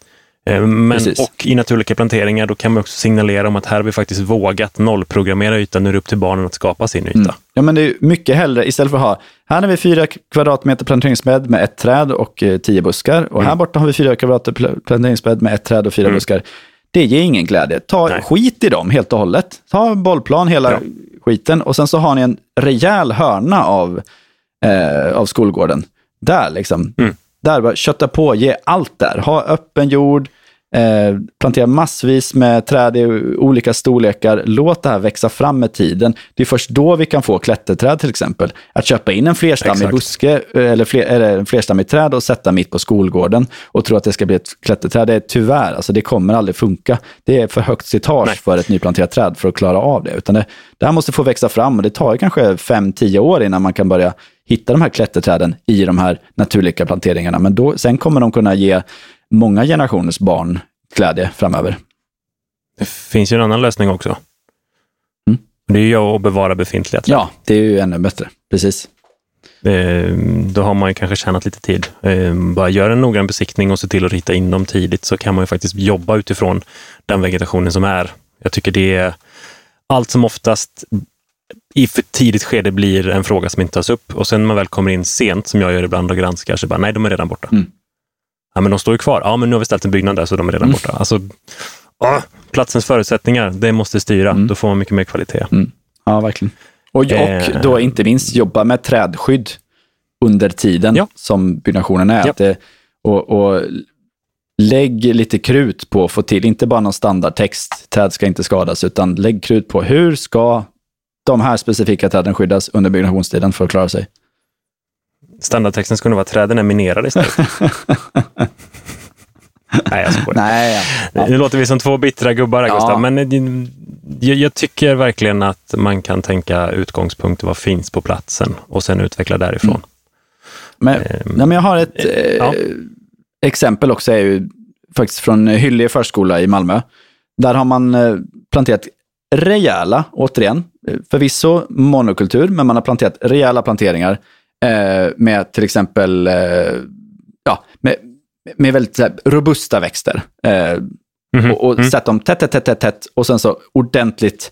men, och i naturliga planteringar, då kan man också signalera om att här har vi faktiskt vågat nollprogrammera ytan. Nu är det upp till barnen att skapa sin yta. Mm. Ja, men det är mycket hellre, istället för att ha, här har vi fyra kvadratmeter planteringsbädd med ett träd och eh, tio buskar. Och mm. här borta har vi fyra kvadratmeter planteringsbädd med ett träd och fyra mm. buskar. Det ger ingen glädje. Ta Nej. skit i dem helt och hållet. Ta bollplan hela ja. skiten och sen så har ni en rejäl hörna av, eh, av skolgården. Där liksom. Mm. Där, bara kötta på, ge allt där. Ha öppen jord, Eh, plantera massvis med träd i olika storlekar. Låt det här växa fram med tiden. Det är först då vi kan få klätterträd till exempel. Att köpa in en flerstammig buske eh, eller, fler, eller en flerstammig träd och sätta mitt på skolgården och tro att det ska bli ett klätterträd, det är tyvärr, alltså det kommer aldrig funka. Det är för högt slitage Nej. för ett nyplanterat träd för att klara av det. Utan det, det här måste få växa fram och det tar kanske 5-10 år innan man kan börja hitta de här klätterträden i de här naturliga planteringarna. Men då, sen kommer de kunna ge många generationers barn glädje framöver. Det finns ju en annan lösning också. Mm. Det är ju att bevara befintliga träd. Ja, det är ju ännu bättre. Precis. Eh, Då har man ju kanske tjänat lite tid. Eh, Bara gör en noggrann besiktning och se till att rita in dem tidigt så kan man ju faktiskt jobba utifrån den vegetationen som är. Jag tycker det är allt som oftast i för tidigt skede blir en fråga som inte tas upp och sen när man väl kommer in sent, som jag gör ibland och granskar, så bara nej, de är redan borta. Mm. Ja, men de står ju kvar. Ja, men nu har vi ställt en byggnad där så de är redan Mm. borta. Alltså, ja, platsens förutsättningar, det måste styra. Mm. Då får man mycket mer kvalitet. Ja, verkligen. Och, och Eh. då inte minst jobba med trädskydd under tiden Ja. som byggnationen är. Ja. Att det, och, och lägg lite krut på att få till, inte bara någon standardtext, träd ska inte skadas, utan lägg krut på hur ska de här specifika träden skyddas under byggnationstiden för att klara sig. Standardtexten skulle vara träden är minerade istället. nej, jag skojar. Nej, ja. Nu låter vi som två bittra gubbar här, Ja. Gustav, men eh, jag, jag tycker verkligen att man kan tänka utgångspunkt, vad finns på platsen och sen utveckla därifrån. Men, Ehm, nej, men jag har ett eh, ja. exempel också, är ju faktiskt från Hyllie förskola i Malmö. Där har man eh, planterat rejäla, återigen, eh, förvisso monokultur, men man har planterat rejäla planteringar eh, med till exempel eh, ja, med, med väldigt här, robusta växter. Eh, Mhm. och och Mm. dem tätt, tätt, tätt, tätt, tätt och sen så ordentligt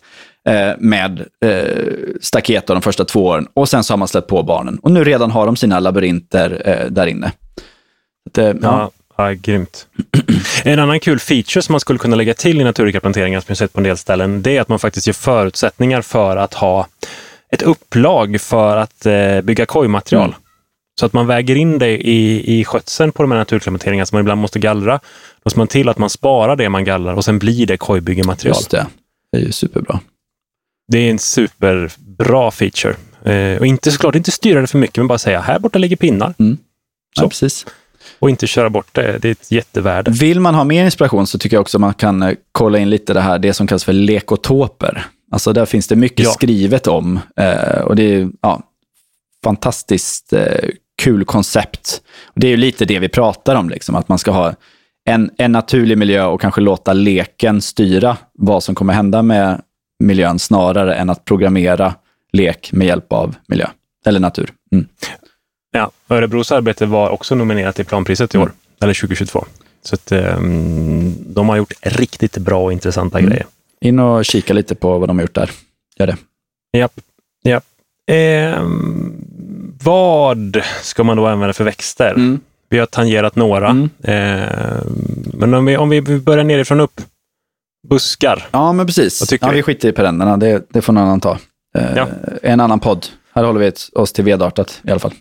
eh, med eh, staket de första två åren. Och sen så har man släppt på barnen. Och nu redan har de sina labyrinter eh, där inne. Att, eh, ja. Ja, ja, grymt. En annan kul feature som man skulle kunna lägga till i naturliga planteringar som jag sett på en del ställen, det är att man faktiskt ger förutsättningar för att ha ett upplag för att eh, bygga kojmaterial. Mm. Så att man väger in det i, i skötseln på de här naturklimateringarna som man ibland måste gallra. Då ser man till att man sparar det man gallrar och sen blir det kojbyggematerial. Just det. Det är ju superbra. Det är en superbra feature. Eh, och inte såklart inte styra det för mycket, men bara säga här borta ligger pinnar. Ja, Så. precis. Och inte köra bort det. Det är ett jättevärde. Vill man ha mer inspiration så tycker jag också man kan eh, kolla in lite det här, det som kallas för lekotoper. Alltså där finns det mycket Ja. skrivet om. Eh, och det är ja, fantastiskt eh, kul koncept. Och det är ju lite det vi pratar om, liksom, att man ska ha en, en naturlig miljö och kanske låta leken styra vad som kommer hända med miljön snarare än att programmera lek med hjälp av miljö eller natur. Mm. Ja, Örebros arbete var också nominerat till planpriset i år, Mm. eller 2022. Så att, ehm, de har gjort riktigt bra och intressanta Mm. grejer. In och kika lite på vad de har gjort där. Gör det. Japp, japp. Ehm, vad ska man då använda för växter? Mm. Vi har tangerat några. Mm. Ehm, men om vi, om vi börjar nerifrån upp. Buskar. Ja, men precis. Ja, vi? skiter i perennerna, det, det får någon annan ta. Eh, Ja. En annan podd. Här håller vi oss till vedartat i alla fall.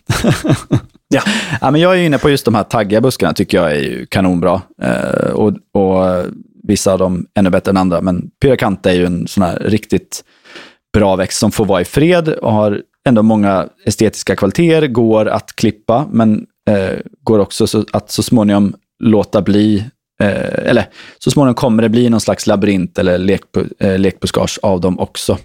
Ja. ja, men jag är inne på just de här taggiga buskarna, tycker jag är kanonbra. Eh, och, och vissa av dem ännu bättre än andra. Men pyrakanta är ju en sån här riktigt bra växt som får vara i fred och har ändå många estetiska kvaliteter, går att klippa, men eh, går också så, att så småningom låta bli, eh, eller så småningom kommer det bli någon slags labyrint eller lekbu, eh, lekbuskage av dem också.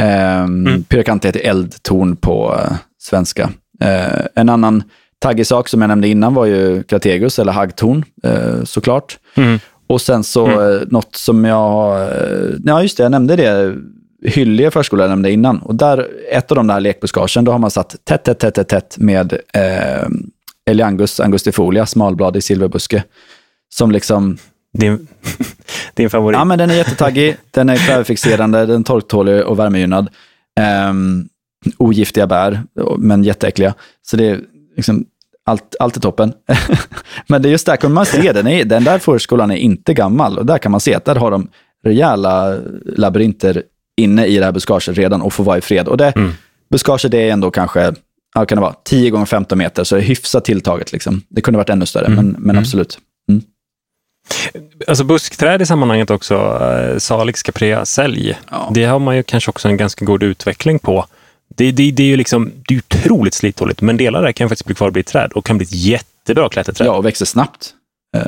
Eh, Mm. Pyrakanta heter eldtorn på eh, svenska. Eh, en annan taggig sak som jag nämnde innan var ju Grategus, eller haggtorn, eh, såklart. Mm. Och sen så Mm. eh, något som jag, eh, ja just det, jag nämnde det, Hyllie förskola jag nämnde innan. Och där, ett av de där lekbuskagen, då har man satt tätt, tätt, tätt, tätt, tätt med eh, Eliangus angustifolia, smalbladig silverbuske. Som liksom, Din, din favorit. ja men den är jättetaggig, den är kvävefixerande, den är torktålig och värmegynnad. Um, ogiftiga bär, men jätteäckliga. Så det är liksom, allt, allt är toppen. men det är just där kan man se, den, är, den där förskolan är inte gammal. Och där kan man se att där har de rejäla labyrinter inne i det här buskaget redan och får vara i fred. Och det, Mm. buskaget det är ändå kanske, ja, kan det vara, 10 gånger 15 meter, så det är hyfsat tilltaget. Liksom. Det kunde varit ännu större, Mm. men, men Mm. absolut. Mm. Alltså buskträd i sammanhanget också, eh, Salix caprea sälj. Ja. Det har man ju kanske också en ganska god utveckling på. Det, det, det är ju liksom, det är otroligt slithålligt, men delar där kan faktiskt bli kvar och bli träd och kan bli ett jättebra klätterträd. Ja, och växer snabbt. Eh,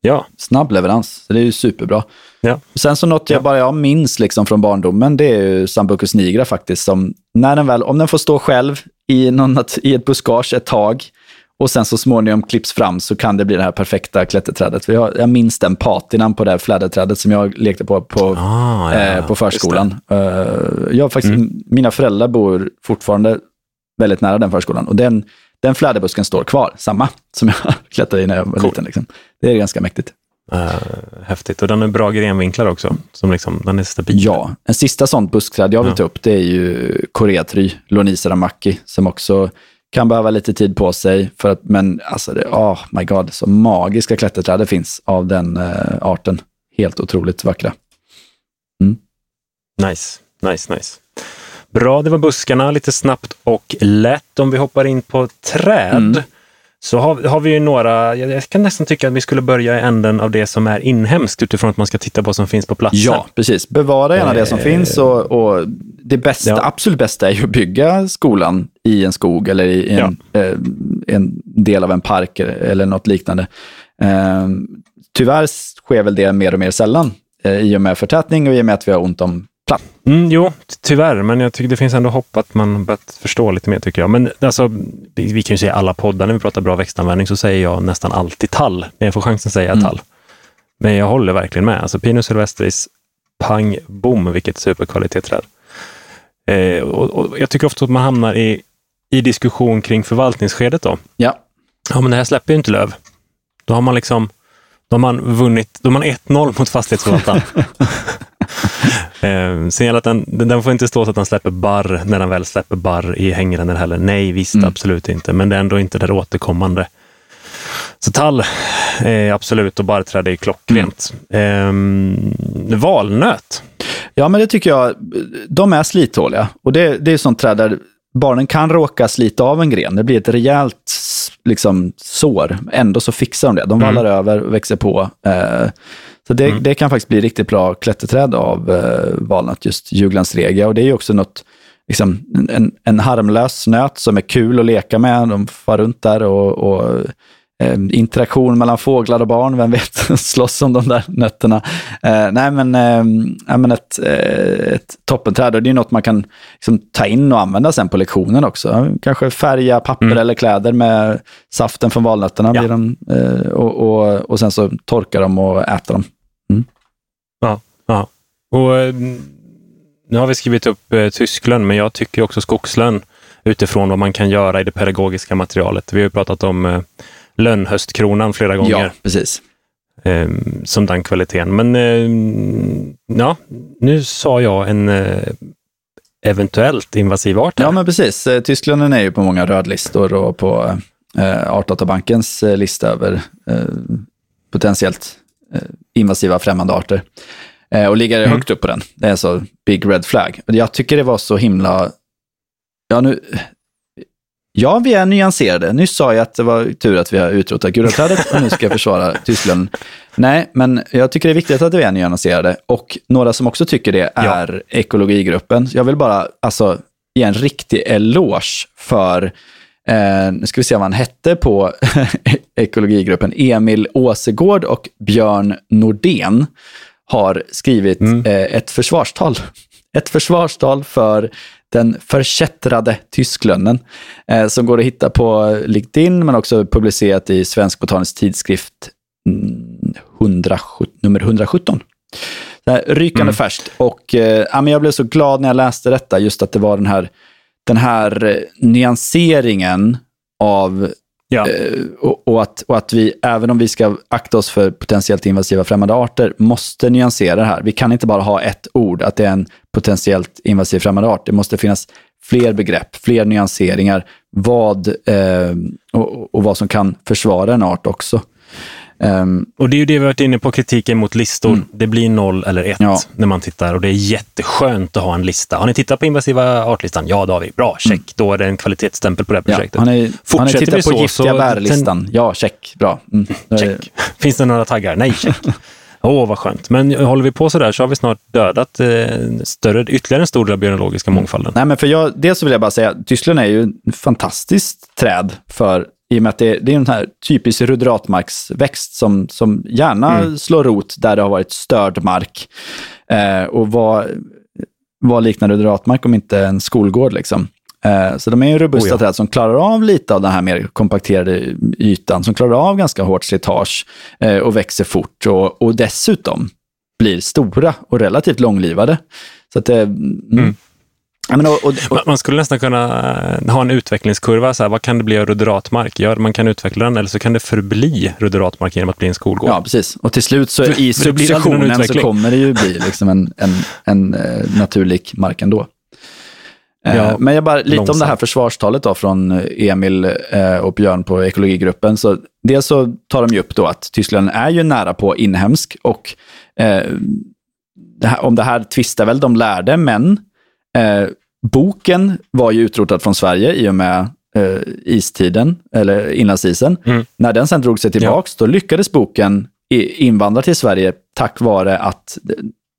Ja. snabb leverans. Så det är ju superbra. Ja. Sen så något jag Ja. bara jag minns liksom från barndomen, det är ju Sambucus nigra faktiskt. Som när den väl, om den får stå själv i, någon, i ett buskage ett tag och sen så småningom klipps fram så kan det bli det här perfekta klätterträdet. Jag, jag minns den patinan på det här fläderträdet som jag lekte på på, Ah, ja, eh, på förskolan. Eh, jag faktiskt, Mina föräldrar bor fortfarande väldigt nära den förskolan och den, den fläderbusken står kvar, samma som jag klättrade i när jag var Cool. liten. Liksom. Det är ganska mäktigt. Eh, häftigt. Och den är bra grenvinklar också. Som liksom, den är stabil. Ja, en sista sånt buskträd jag vill Ja. ta upp det är ju koreatry, Lonisa ramaki, som också kan behöva lite tid på sig. För att, men alltså, det, oh my god, så magiska klätterträd det finns av den eh, arten. Helt otroligt vackra. Nice, nice, nice. Bra, det var buskarna lite snabbt och lätt. Om vi hoppar in på träd Mm. Så har, har vi ju några, jag, kan nästan tycka att vi skulle börja i änden av det som är inhemskt utifrån att man ska titta på vad som finns på platsen. Ja, precis. Bevara gärna det som Eh, finns och, och det bästa, Ja. absolut bästa är ju att bygga skolan i en skog eller i en, eh, en del av en park eller något liknande. Eh, tyvärr sker väl det mer och mer sällan eh, i och med förtätning och i och med att vi har ont om plats. Mm, jo, tyvärr, men jag tycker det finns ändå hopp att man börjat förstå lite mer tycker jag. Men alltså, vi, vi kan ju säga alla poddar när vi pratar bra växtanvändning så säger jag nästan alltid tall. När jag får chansen säger jag Mm. tall. Men jag håller verkligen med. Alltså Pinus silvestris, pang, bom, vilket superkvalitetsträd. Eh, och, och jag tycker ofta att man hamnar i, i diskussion kring förvaltningsskedet då. Ja, Ja, men det här släpper ju inte löv. Då har man liksom då har man vunnit, då har man 1-0 mot fastighetsförvaltaren. eh, sen gäller att den, den får inte stå så att den släpper barr när den väl släpper barr i hängrännor heller. Nej, visst, Mm. absolut inte. Men det är ändå inte det återkommande. Så tall är absolut och barrträd är klockrent. Mm. Eh, valnöt. Ja, men det tycker jag. De är slithåliga. Och det, det är sånt träd där barnen kan råka slita av en gren. Det blir ett rejält liksom, sår. Ändå så fixar de det. De vallar över och växer på. Eh, så det, det kan faktiskt bli riktigt bra klätterträd av eh, valnöt, just Juglandsregia. Och det är ju också något, liksom, en, en harmlös nöt som är kul att leka med. De far runt där och, och interaktion mellan fåglar och barn, vem vet, slåss om de där nötterna. Eh, nej, men, eh, men ett, eh, ett toppenträd och det är något man kan liksom, ta in och använda sen på lektionen också. Kanske färga papper eller kläder med saften från valnötterna Ja. blir de, eh, och, och, och sen så torkar de och äter dem. Ja, ja. Och, eh, nu har vi skrivit upp eh, tysklön, men jag tycker också skogslön utifrån vad man kan göra i det pedagogiska materialet. Vi har ju pratat om eh, lönnhöstkronan flera gånger Ja, precis. eh, som den kvaliteten. Men eh, ja, nu sa jag en eh, eventuellt invasiv art. här. Ja, men precis. Eh, Tyskland är ju på många rödlistor och på eh, Artdatabankens eh, lista över eh, potentiellt invasiva främmande arter. Och ligger Mm. högt upp på den. Det är så big red flag. Jag tycker det var så himla... Ja, nu... Ja, vi är nyanserade. Nyss sa jag att det var tur att vi har utrotat gulaträdet och nu ska jag försvara Tyskland. Nej, men jag tycker det är viktigt att vi är nyanserade. Och några som också tycker det Ja. är ekologigruppen. Jag vill bara alltså, ge en riktig eloge för, eh, nu ska vi se vad han hette på ekologigruppen, Emil Åsegård och Björn Nordén har skrivit Mm. eh, ett försvarstal. Ett försvarstal för den förkättrade tysklönnen eh, som går att hitta på LinkedIn men också publicerat i Svensk Botanisk Tidskrift mm, 117, nummer 117. Så här, rykande Mm. färskt. Och eh, ja, men jag blev så glad när jag läste detta, just att det var den här, den här eh, nyanseringen av Ja. Eh, och, och, att, och att vi, även om vi ska akta oss för potentiellt invasiva främmande arter, måste nyansera det här. Vi kan inte bara ha ett ord, att det är en potentiellt invasiv främmande art. Det måste finnas fler begrepp, fler nyanseringar, vad, eh, och, och vad som kan försvara en art också. Um, och det är ju det vi har varit inne på, kritiken mot listor. Mm. Det blir noll eller ett ja. när man tittar och det är jätteskönt att ha en lista. Har ni tittat på invasiva artlistan? Ja, det har vi. Bra, check. Mm. Då är det en kvalitetsstämpel på det här projektet. Ja, har, ni, har ni tittat på så, giftiga bärlistan? Ja, check. Bra. Mm. Check. Finns det några taggar? Nej, check. Åh, oh, vad skönt. Men håller vi på så där så har vi snart dödat eh, större, ytterligare en stor del av biologiska mångfalden. Nej, men för jag, dels så vill jag bara säga, Tyskland är ju ett fantastiskt träd för i och med att det, det är en här typisk rudratmarksväxt som, som gärna mm. slår rot där det har varit störd mark. Eh, och vad, vad liknar rudratmark om inte en skolgård? Liksom. Eh, så de är ju robusta oh ja. träd som klarar av lite av den här mer kompakterade ytan, som klarar av ganska hårt slitage eh, och växer fort och, och dessutom blir stora och relativt långlivade. Så att det, mm. Och, och, och, man skulle nästan kunna eh, ha en utvecklingskurva. Så här, vad kan det bli av ruderatmark? Ja, man kan utveckla den eller så kan det förbli ruderatmark genom att bli en skolgård. Ja, precis. Och till slut så i successionen så kommer det ju bli liksom en, en, en, en naturlig mark ändå. Eh, ja, Men jag bara, lite långsamt. om det här försvarstalet då från Emil eh, och Björn på ekologigruppen. Så dels så tar de ju upp då att Tyskland är ju nära på inhemsk och eh, det här, om det här tvistar väl de lärde, men eh, boken var ju utrotad från Sverige i och med eh, istiden, eller inlandsisen. Mm. När den sen drog sig tillbaks, ja. då lyckades boken invandra till Sverige tack vare att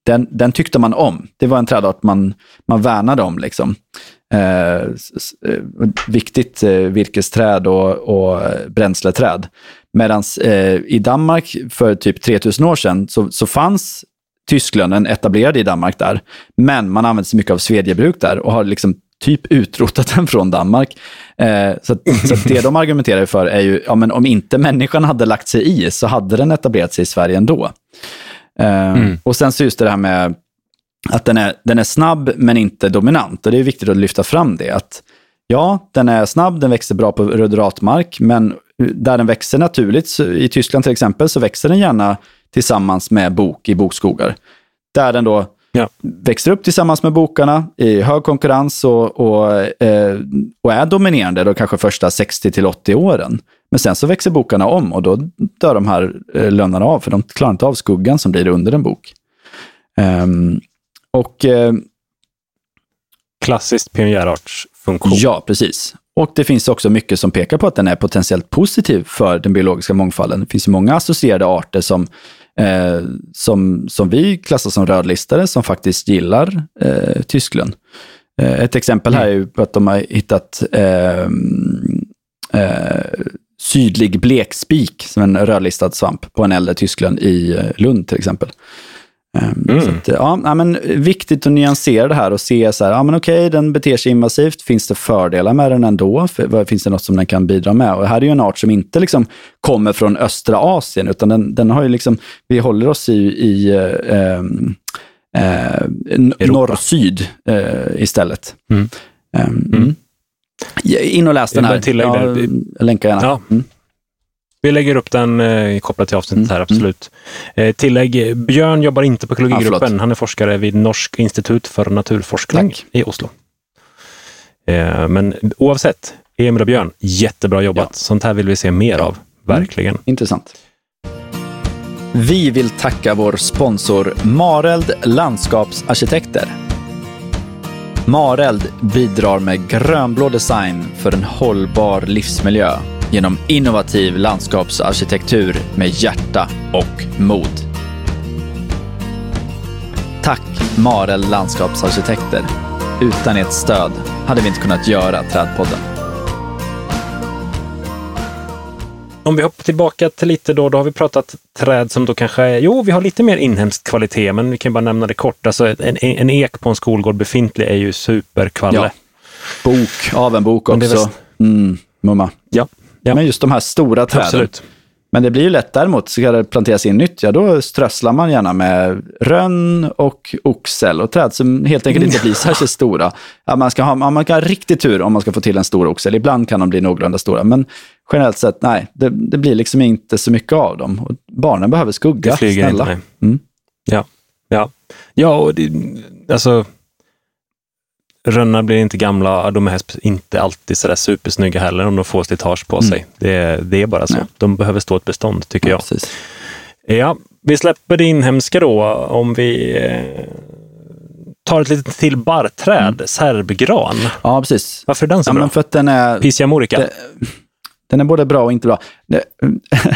den, den tyckte man om. Det var en trädart man, man värnade om. Liksom. Eh, eh viktigt eh, virkesträd och, och bränsleträd. Medan eh, i Danmark för typ 3000 år sedan så, så fanns tysklönnen etablerad i Danmark där. Men man använde sig mycket av svedjebruk där och har liksom typ utrotat den från Danmark. Eh, så, så det de argumenterar för är ju, ja men om inte människan hade lagt sig i så hade den etablerat sig i Sverige ändå. Eh, mm. Och sen så just det här med att den är, den är snabb men inte dominant. Och det är viktigt att lyfta fram det. Att ja, den är snabb, den växer bra på ruderatmark, men där den växer naturligt, i Tyskland till exempel, så växer den gärna tillsammans med bok i bokskogar. Där den då ja. växer upp tillsammans med bokarna i hög konkurrens och, och, eh, och är dominerande de kanske första 60 till 80 åren. Men sen så växer bokarna om och då dör de här eh, lönnarna av, för de klarar inte av skuggan som blir under en bok. Um, och... Eh, Klassiskt pionjärartsfunktion. Ja, precis. Och det finns också mycket som pekar på att den är potentiellt positiv för den biologiska mångfalden. Det finns ju många associerade arter som, eh, som, som vi klassar som rödlistade som faktiskt gillar eh, Tyskland. Eh, ett exempel här är ju att de har hittat eh, eh, sydlig blekspik som en rödlistad svamp på en äldre Tyskland i eh, Lund till exempel. Ehm, mm. Så att, ja, men viktigt att nyansera det här och se så här, ja men okej, den beter sig invasivt. Finns det fördelar med den ändå? Finns det något som den kan bidra med? Och här är ju en art som inte liksom kommer från östra Asien, utan den, den har ju liksom, vi håller oss i, i eh, eh, norr-syd eh, istället. Mm. Um, mm. In och läs den här. Ja, länkar gärna. Ja. Mm. Vi lägger upp den eh, kopplat till avsnittet mm. här, absolut. Eh, tillägg, Björn jobbar inte på ekologigruppen. Ah, Han är forskare vid Norsk institut för naturforskning Tack. i Oslo. Eh, men oavsett, Emil och Björn, jättebra jobbat. Ja. Sånt här vill vi se mer av, verkligen. Mm. Intressant. Vi vill tacka vår sponsor Mareld Landskapsarkitekter. Mareld bidrar med grönblå design för en hållbar livsmiljö genom innovativ landskapsarkitektur med hjärta och mod. Tack Marel Landskapsarkitekter. Utan ert stöd hade vi inte kunnat göra Trädpodden. Om vi hoppar tillbaka till lite då, då har vi pratat träd som då kanske, jo, vi har lite mer inhemsk kvalitet, men vi kan bara nämna det kort. Alltså en, en ek på en skolgård befintlig är ju superkvalle. Ja. Bok, av en bok också. Mm, mumma. Ja. Ja. Men just de här stora träden. Absolut. Men det blir ju lätt däremot, ska det planteras in nytt, ja då strösslar man gärna med rönn och oxel och träd som helt enkelt inte blir särskilt stora. Ja, man, ska ha, man kan ha riktig tur om man ska få till en stor oxel. Ibland kan de bli någorlunda stora, men generellt sett, nej, det, det blir liksom inte så mycket av dem. Och barnen behöver skugga, det flyger snälla. Inte, mm. Ja, ja. ja och det, alltså rönnar blir inte gamla, de är inte alltid sådär supersnygga heller om de får slitage på sig. Mm. Det, det, är bara så. Nej. De behöver stå ett bestånd, tycker ja, jag. Precis. Ja, vi släpper det inhemska då om vi eh, tar ett litet till barrträd, mm. serbgran. Ja, precis. Varför är den så ja, bra? För att den är... Pissia morica? Den är både bra och inte bra.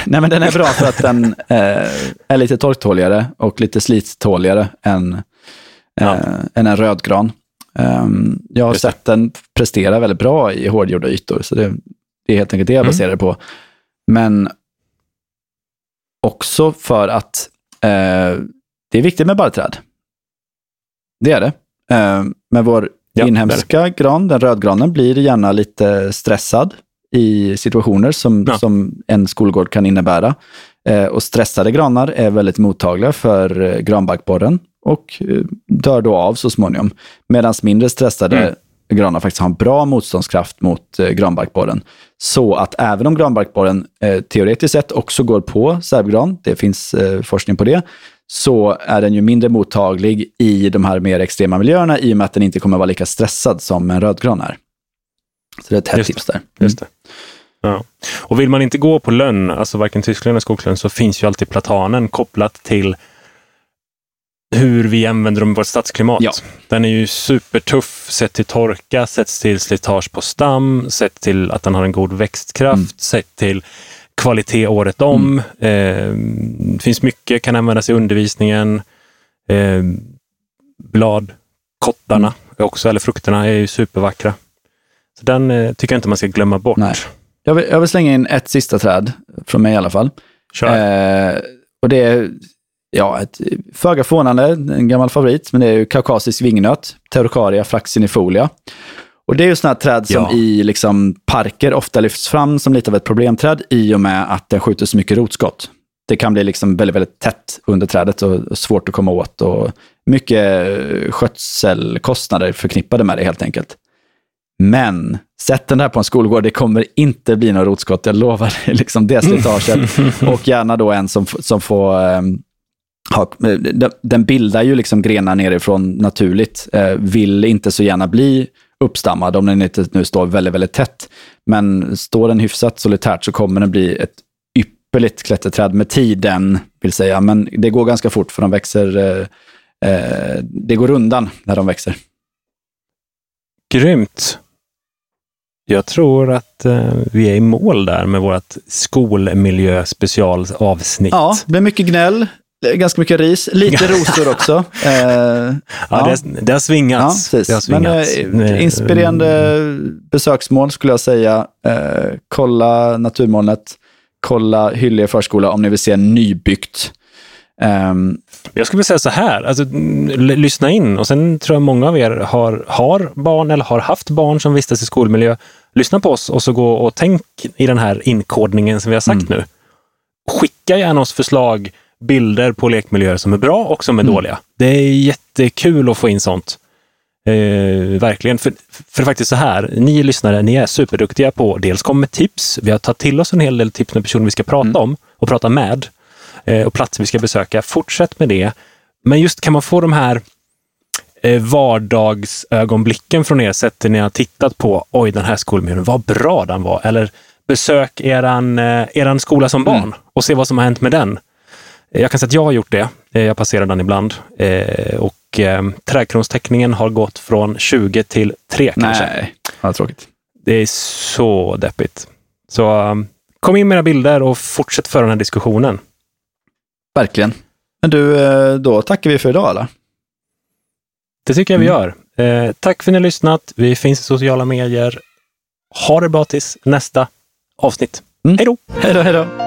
Nej, men den är bra för att den eh, är lite torktåligare och lite slittåligare än, ja. eh, än en rödgran. Um, jag har sett den prestera väldigt bra i hårdgjorda ytor, så det, det är helt enkelt det jag mm. baserar det på. Men också för att eh, det är viktigt med barrträd. Det är det. Eh, med vår ja, inhemska gran, den rödgranen, blir gärna lite stressad i situationer som, ja. som en skolgård kan innebära. Eh, och stressade granar är väldigt mottagliga för eh, granbarkborren och eh, dör då av så småningom. Medan mindre stressade mm. granar faktiskt har en bra motståndskraft mot eh, granbarkborren. Så att även om granbarkborren eh, teoretiskt sett också går på serbgran, det finns eh, forskning på det, så är den ju mindre mottaglig i de här mer extrema miljöerna i och med att den inte kommer vara lika stressad som en rödgran är. Så det är ett hett tips där. Mm. Just det. Ja. Och vill man inte gå på lönn, alltså varken tysklön eller skogslönn, så finns ju alltid platanen kopplat till hur vi använder dem i vårt stadsklimat. Ja. Den är ju supertuff sett till torka, sett till slitage på stam, sett till att den har en god växtkraft, mm. sett till kvalitet året om. Mm. Eh, finns mycket, kan användas i undervisningen. Eh, bladkottarna, mm. också, eller frukterna, är ju supervackra. Så den eh, tycker jag inte man ska glömma bort. Nej. Jag, vill, jag vill slänga in ett sista träd, från mig i alla fall. Eh, och det är ja, ett föga förvånande, en gammal favorit, men det är ju kaukasisk vingnöt, Teurocaria fraxinifolia. Och det är ju sådana här träd som ja. i liksom parker ofta lyfts fram som lite av ett problemträd i och med att den skjuter så mycket rotskott. Det kan bli liksom väldigt, väldigt tätt under trädet och svårt att komma åt och mycket skötselkostnader förknippade med det helt enkelt. Men sätt den här på en skolgård, det kommer inte bli några rotskott, jag lovar. liksom det slitaget. och gärna då en som, som får ha, den bildar ju liksom grenar nerifrån naturligt. Eh, vill inte så gärna bli uppstammad om den inte nu står väldigt, väldigt tätt. Men står den hyfsat solitärt så kommer den bli ett ypperligt klätterträd med tiden, vill säga. Men det går ganska fort för de växer, eh, eh, det går undan när de växer. Grymt. Jag tror att eh, vi är i mål där med vårt skolmiljö specialavsnitt. Ja, det blir mycket gnäll ganska mycket ris, lite rosor också. Eh, ja, ja. Det, det har svingats. Ja, det har svingats. Men, eh, inspirerande besöksmål skulle jag säga. Eh, kolla Naturmolnet, kolla Hyllie förskola om ni vill se nybyggt. Um, jag skulle säga så här, alltså, lyssna in och sen tror jag många av er har, har barn eller har haft barn som vistas i skolmiljö. Lyssna på oss och så gå och tänk i den här inkodningen som vi har sagt mm. nu. Skicka gärna oss förslag bilder på lekmiljöer som är bra och som är mm. dåliga. Det är jättekul att få in sånt. Eh, verkligen. För, för faktiskt så här, ni lyssnare, ni är superduktiga på dels komma med tips. Vi har tagit till oss en hel del tips med personer vi ska prata mm. om och prata med eh, och platser vi ska besöka. Fortsätt med det. Men just kan man få de här eh, vardagsögonblicken från er sätt när ni har tittat på, oj den här skolmiljön, vad bra den var. Eller besök eran, eh, eran skola som barn mm. och se vad som har hänt med den. Jag kan säga att jag har gjort det. Eh, jag passerar den ibland. Eh, och eh, trädkronsteckningen har gått från 20 till 3 kanske. Nej, vad tråkigt. Det är så deppigt. Så kom in med era bilder och fortsätt föra den här diskussionen. Verkligen. Men du, då tackar vi för idag eller? Det tycker jag vi mm. gör. tack för att ni har lyssnat. Vi finns i sociala medier. Ha det bra tills nästa avsnitt. Mm. Hej då! Hej då, hej då!